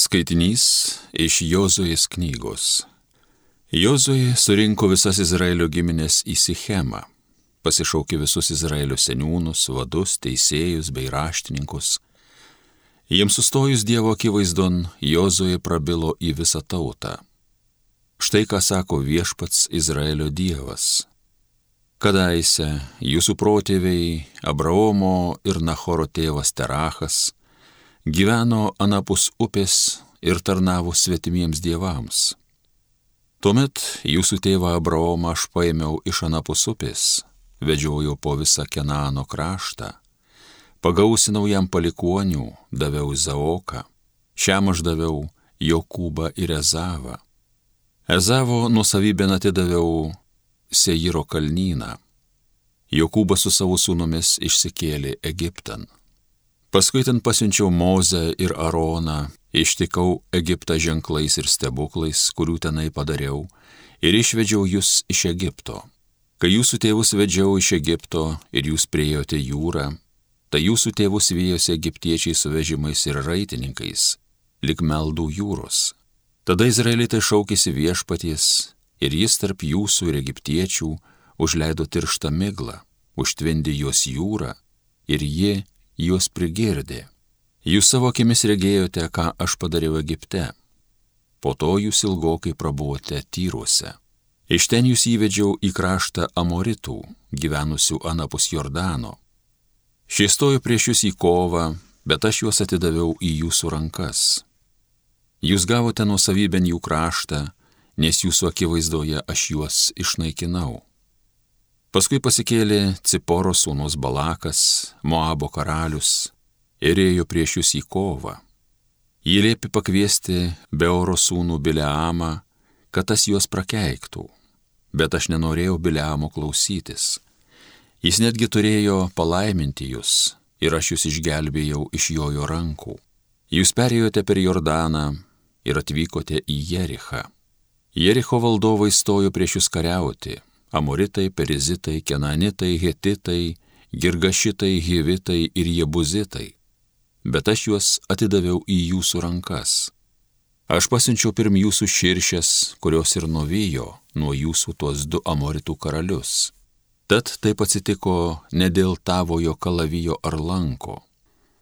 Skaitinys iš Jozuės knygos. Jozuė surinko visas Izraelio giminės į Sichemą, pasišaukė visus Izraelio seniūnus, vadus, teisėjus bei raštininkus. Jiems sustojus Dievo akivaizdon, Jozuė prabilo į visą tautą. Štai ką sako viešpats Izraelio Dievas. Kadaise jūsų protėviai Abraomo ir Nachoro tėvas Terachas gyveno anapus upės ir tarnavo svetimiems dievams. Tuomet jūsų tėvą Abraomą aš paėmiau iš anapus upės, vedžiojau po visą Kenano kraštą, pagausinau jam palikonių, daviau Zaoką, šiam aš daviau Jokūbą ir Ezavą. Ezavo nusavybę atidaviau Seiro kalnyną. Jokūbas su savo sūnumis išsikėlė Egiptan. Paskui ten pasiunčiau Mozę ir Aroną, ištikau Egiptą ženklais ir stebuklais, kurių tenai padariau, ir išvedžiau jūs iš Egipto. Kai jūsų tėvus vedžiau iš Egipto ir jūs priejote jūrą, tai jūsų tėvus vyjosi egiptiečiai su vežimais ir raitininkais, lik meldų jūros. Tada izraelitai šaukėsi viešpaties ir jis tarp jūsų ir egiptiečių užleido tirštą miglą, užtvindė juos jūrą ir ji juos prigirdė. Jūs savo akimis regėjote, ką aš padariau Egipte. Po to jūs ilgokai prabuvote tyruose. Iš ten jūs įvedžiau į kraštą Amoritų, gyvenusių anapus Jordano. Šie stojo prieš jūs į kovą, bet aš juos atidaviau į jūsų rankas. Jūs gavote nuosavybę jų kraštą, nes jūsų akivaizdoje aš juos išnaikinau. Paskui pasikėlė Ciporo sūnus Balakas, Moabo karalius, ir ėjo prieš jūs į kovą. Jį lėpi pakviesti Beoro sūnų Bileamą, kad tas juos prakeiktų, bet aš nenorėjau Bileamo klausytis. Jis netgi turėjo palaiminti jūs ir aš jūs išgelbėjau iš jojo rankų. Jūs perėjote per Jordaną ir atvykote į Jerichą. Jericho valdovai stojo prieš jūs kariauti Amoritai, Perizitai, Kenanitai, Hetitai, Girgašitai, Hivitai ir Jebuzitai. Bet aš juos atidaviau į jūsų rankas. Aš pasiunčiau pirm jūsų širšės, kurios ir nuvijo nuo jūsų tuos du Amoritų karalius. Tad taip atsitiko ne dėl tavojo kalavijo ar lanko.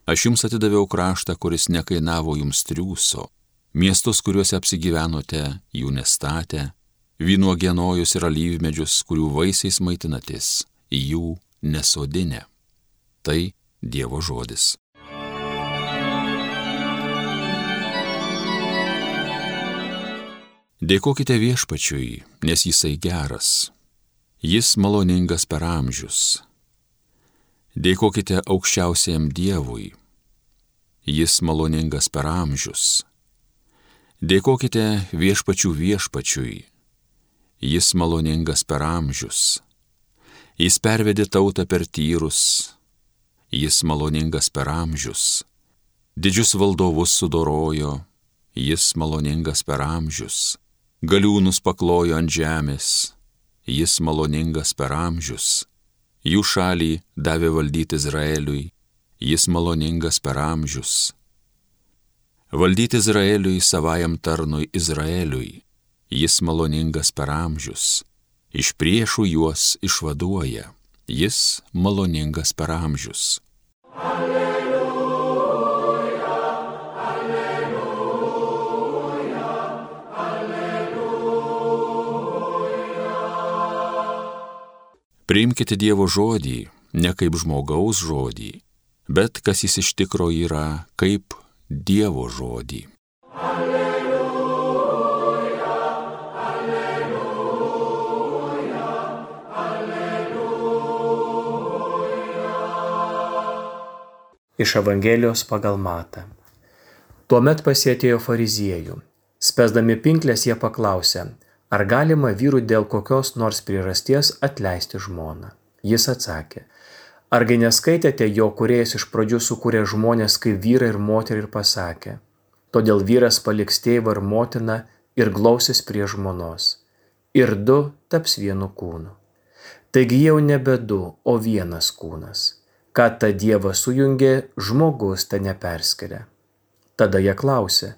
Aš jums atidaviau kraštą, kuris nekainavo jums triūso, miestus, kuriuose apsigyvenote, jų nestatė, vynuogienojus ir alyvmedžius, kurių vaisiais maitinatės, jų nesodinę. Tai Dievo žodis. Dėkokite viešpačiui, nes jisai geras. Jis maloningas per amžius. Dėkokite aukščiausiam Dievui. Jis maloningas per amžius. Dėkokite viešpačių viešpačiui jis maloningas per amžius. Jis pervedė tautą per tyrus, jis maloningas per amžius. Didžius valdovus sudorojo, jis maloningas per amžius. Galiūnus paklojo ant žemės, jis maloningas per amžius. Jų šalį davė valdyti Izraeliui, jis maloningas per amžius. Valdyti Izraeliui savajam tarnui Izraeliui, jis maloningas per amžius, iš priešų juos išvaduoja, jis maloningas per amžius. Alleluja, alleluja, alleluja. Priimkite Dievo žodį ne kaip žmogaus žodį, bet kas jis iš tikro yra kaip Dievo žodį. Iš Evangelijos pagal Matą. Tuomet pasėtėjo fariziejų. Spesdami pinklės jie paklausė, ar galima vyrų dėl kokios nors priežasties atleisti žmoną. Jis atsakė, argi neskaitėte, jo kuriejas iš pradžių sukūrė žmonės kaip vyrai ir moterį ir pasakė, todėl vyras paliks tėvą ir motiną ir glausis prie žmonos. Ir du taps vienu kūnu. Taigi jau nebe du, o vienas kūnas ką tą Dievą sujungė, žmogus tą neperskiria. Tada jie klausė,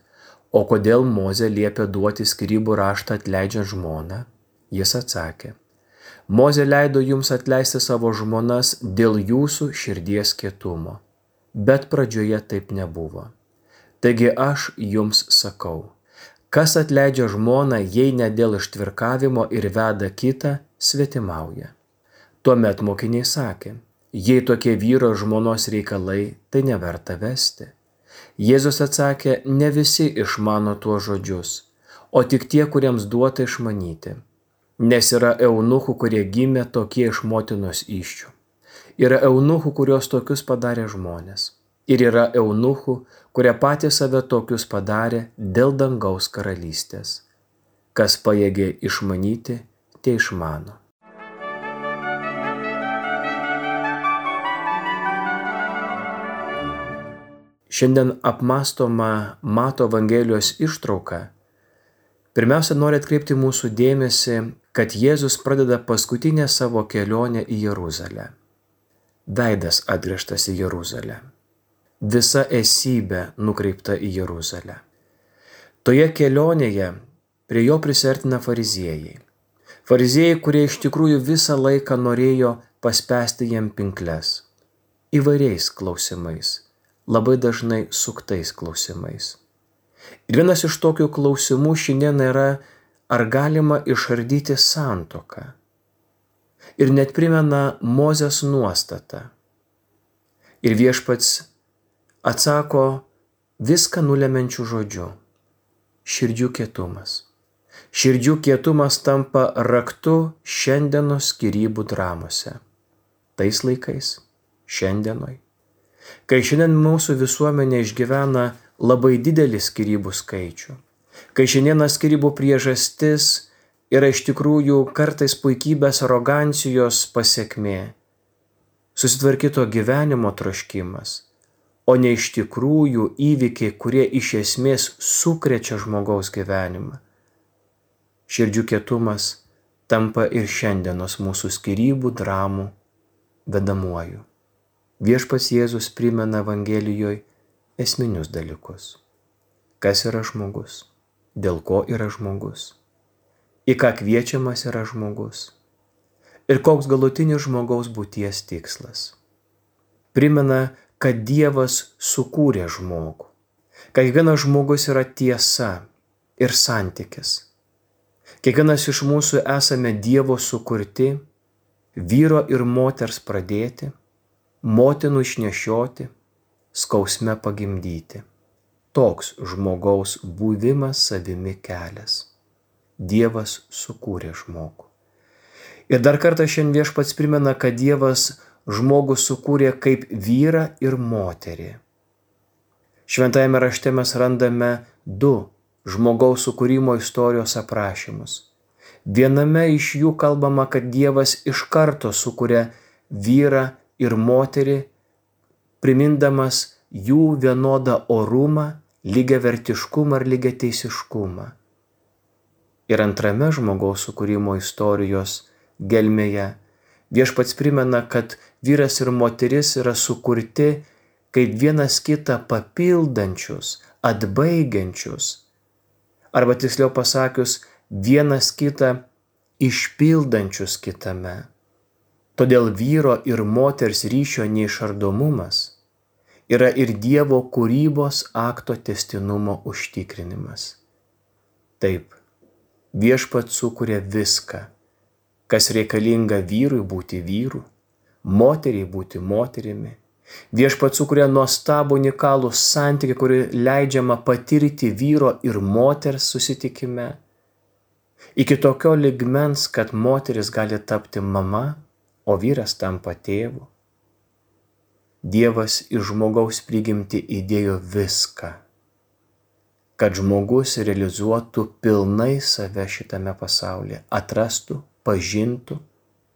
o kodėl Moze liepė duoti skirybų raštą atleidžiant žmoną? Jis atsakė, Moze leido jums atleisti savo žmonas dėl jūsų širdies kietumo, bet pradžioje taip nebuvo. Taigi aš jums sakau, kas atleidžia žmoną, jei ne dėl ištvirkavimo ir veda kitą, svetimauja. Tuomet mokiniai sakė, jei tokie vyro žmonos reikalai, tai neverta vesti. Jėzus atsakė, ne visi išmano tuos žodžius, o tik tie, kuriems duota išmanyti. Nes yra eunuchų, kurie gimė tokie iš motinos iščių. Yra eunuchų, kurios tokius padarė žmonės. Ir yra eunuchų, kurie patys save tokius padarė dėl dangaus karalystės. Kas pajėgė išmanyti, tai išmano. Šiandien apmastoma Mato Evangelijos ištrauka. Pirmiausia, noriu atkreipti mūsų dėmesį, kad Jėzus pradeda paskutinę savo kelionę į Jeruzalę. Veidas atgręžtas į Jeruzalę. Visa esybė nukreipta į Jeruzalę. Toje kelionėje prie jo prisertina fariziejai. Fariziejai, kurie iš tikrųjų visą laiką norėjo paspęsti jam pinkles. Įvairiais klausimais labai dažnai suktais klausimais. Ir vienas iš tokių klausimų šiandien yra, ar galima išardyti santoką. Ir net primena Mozės nuostatą. Ir viešpats atsako viską nulemenčių žodžių - širdžių kietumas. Širdžių kietumas tampa raktu šiandienos skirybų dramose. Tais laikais, šiandienoj Kai šiandien mūsų visuomenė išgyvena labai didelį skirybų skaičių, kai šiandieną skirybų priežastis yra iš tikrųjų kartais puikybės arogancijos pasiekmė, susitvarkyto gyvenimo troškimas, o ne iš tikrųjų įvykiai, kurie iš esmės sukrečia žmogaus gyvenimą. Širdžių kietumas tampa ir šiandienos mūsų skirybų dramų vedamuoju. Viešpas Jėzus primena Evangelijoje esminius dalykus. Kas yra žmogus, dėl ko yra žmogus, į ką kviečiamas yra žmogus ir koks galutinis žmogaus būties tikslas. Primena, kad Dievas sukūrė žmogų, kad kiekvienas žmogus yra tiesa ir santykis. Kiekvienas iš mūsų esame Dievo sukurti, vyro ir moters pradėti motinų išnešioti, skausme pagimdyti. Toks žmogaus buvimas savimi kelias. Dievas sukūrė žmogų. Ir dar kartą šiandien viešpats primena, kad Dievas žmogų sukūrė kaip vyrą ir moterį. Šventajame rašte mes randame du žmogaus sukūrimo istorijos aprašymus. Viename iš jų kalbama, kad Dievas iš karto sukūrė vyrą ir moterį, primindamas jų vienodą orumą, lygiavertiškumą ir lygiateisiškumą. Ir antrame žmogaus sukūrimo istorijos gelmėje viešpats primena, kad vyras ir moteris yra sukurti kaip vienas kitą papildančius, atbaigiančius, arba tiksliau pasakius, vienas kitą išpildančius kitame. Todėl vyro ir moters ryšio neišardomumas yra ir Dievo kūrybos akto testinumo užtikrinimas. Taip, viešpat sukuria viską, kas reikalinga vyrui būti vyru, moteriai būti moterimi. Viešpat sukuria nuostabų unikalų santykį, kurį leidžiama patirti vyro ir moters susitikime. Iki tokio ligmens, kad moteris gali tapti mama o vyras tampa tėvu. Dievas iš žmogaus prigimti įdėjo viską, kad žmogus realizuotų pilnai save šitame pasaulyje, atrastų, pažintų,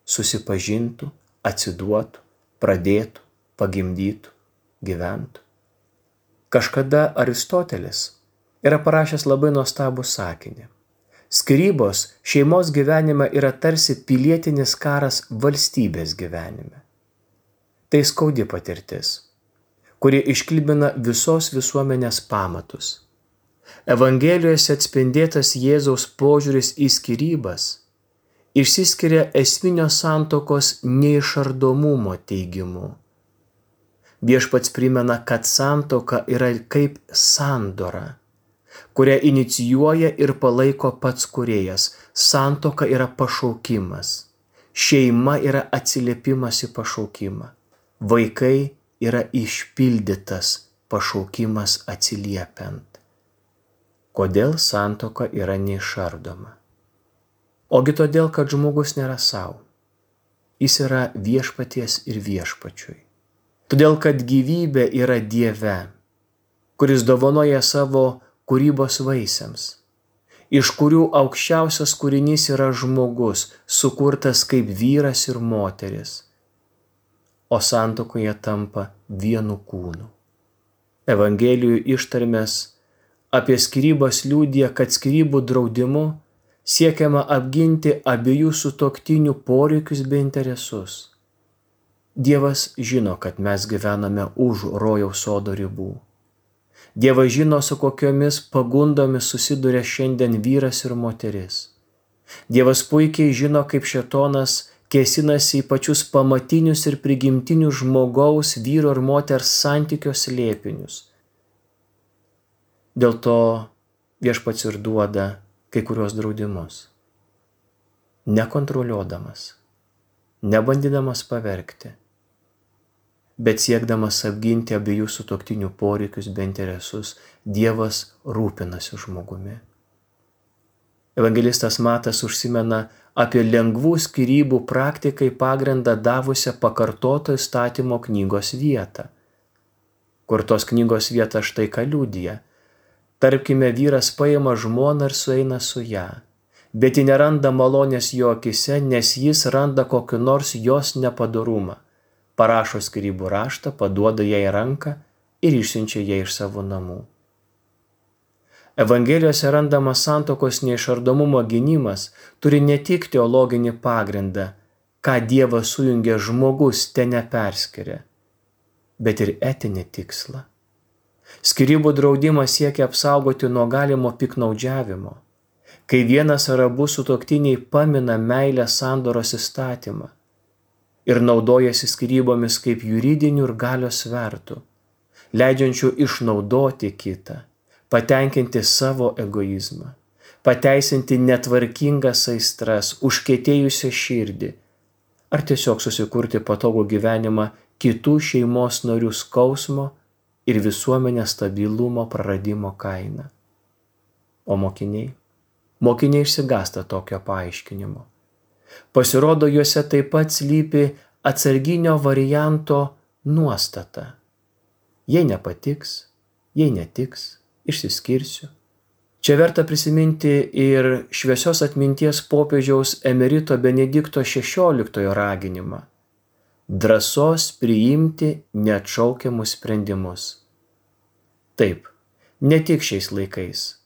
susipažintų, atsiduotų, pradėtų, pagimdytų, gyventų. Kažkada Aristotelis yra parašęs labai nuostabų sakinį. Skirybos šeimos gyvenime yra tarsi pilietinis karas valstybės gyvenime. Tai skaudi patirtis, kuri išklibina visos visuomenės pamatus. Evangelijose atspindėtas Jėzaus požiūris į skirybas išsiskiria esminio santokos neišardomumo teigimu. Viešpats primena, kad santoka yra kaip sandora, kurią inicijuoja ir palaiko pats kuriejas. Santoka yra pašaukimas. Šeima yra atsiliepimas į pašaukimą. Vaikai yra išpildytas pašaukimas atsiliepiant. Kodėl santoka yra neišardoma? Ogi todėl, kad žmogus nėra savo. Jis yra viešpaties ir viešpačiui. Todėl, kad gyvybė yra Dieve, kuris dovanoja savo kūrybos vaisiams, iš kurių aukščiausias kūrinys yra žmogus, sukurtas kaip vyras ir moteris, o santokoje tampa vienu kūnu. Evangelijų ištarmės apie skirybas liūdė, kad skirybų draudimu siekiama apginti abiejų sutoktinių poreikius bei interesus. Dievas žino, kad mes gyvename už rojaus sodo ribų. Dievas žino, su kokiomis pagundomis susiduria šiandien vyras ir moteris. Dievas puikiai žino, kaip šetonas kėsinasi į pačius pamatinius ir prigimtinius žmogaus, vyro ir moters santykios lėpinius. Dėl to viešpats ir duoda kai kurios draudimus. Nekontroliuodamas, nebandydamas pavergti, bet siekdamas apginti abiejų sutoktinių poreikius bei interesus, Dievas rūpinasi žmogumi. Evangelistas Matas užsimena apie lengvų skirybų praktikai pagrindą davusią pakartoto įstatymo knygos vietą. Kur tos knygos vieta štai ką liūdija. Tarkime, vyras paima žmoną ir sueina su ją, bet ji neranda malonės jo akise, nes jis randa kokiu nors jos nepadarumą. Parašo skirybų raštą, paduoda jai ranką ir išsiunčia ją iš savo namų. Evangelijose randamas santokos neišardomumo gynimas turi ne tik teologinį pagrindą, ką Dievas sujungia žmogus te neperskiria, bet ir etinį tikslą. Skirybų draudimas siekia apsaugoti nuo galimo piknaudžiavimo, kai vienas ar abu sutoktiniai pamina meilę sandoros įstatymą ir naudojasi skirybomis kaip juridinių ir galios svertų, leidžiančių išnaudoti kitą patenkinti savo egoizmą, pateisinti netvarkingas aistras, užkėtėjusią širdį, ar tiesiog susikurti patogų gyvenimą kitų šeimos narių skausmo ir visuomenės stabilumo praradimo kaina. O mokiniai? Mokiniai išsigasta tokio paaiškinimo. Pasirodo, juose taip pat slypi atsarginio varianto nuostata. Jei nepatiks, jei netiks, išsiskirsiu. Čia verta prisiminti ir šviesios atminties popiežiaus emerito Benedikto XVI raginimą - drąsos priimti neatšaukiamus sprendimus. Taip, ne tik šiais laikais,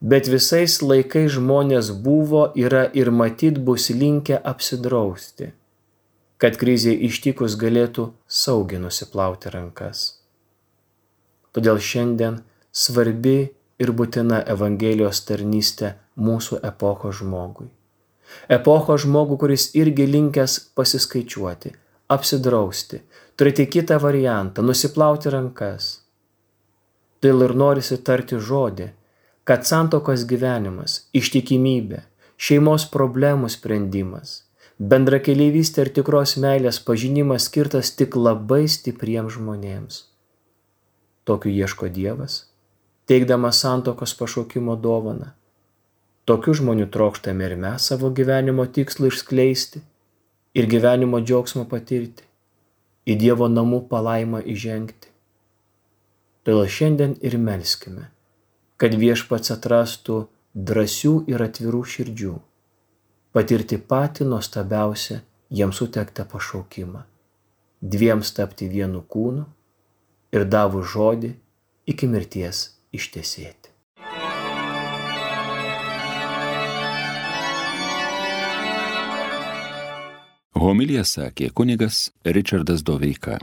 bet visais laikais žmonės buvo, yra ir matyt bus linkę apsidrausti, kad krizė ištikus galėtų saugiai nusiplauti rankas. Todėl šiandien svarbi ir būtina Evangelijos tarnystė mūsų epochos žmogui. Epocho žmogų, kuris irgi linkęs pasiskaičiuoti, apsidrausti, turėti kitą variantą, nusiplauti rankas. Todėl ir norisi tarti žodį, kad santokos gyvenimas, ištikimybė, šeimos problemų sprendimas, bendra keliaivystė ir tikros meilės pažinimas skirtas tik labai stipriems žmonėms. Tokiu ieško Dievas teikdamas santokos pašaukimo dovaną. Tokių žmonių trokštame ir mes savo gyvenimo tikslą išskleisti ir gyvenimo džiaugsmą patirti, į Dievo namų palaimą įžengti. Todėl šiandien ir melskime, kad viešpats atrastų drąsių ir atvirų širdžių, patirti patį nuostabiausią jiems sutektą pašaukimą - dviems tapti vienu kūnu ir davus žodį iki mirties ištesėti. Homilija sakė kunigas Richardas Doveika.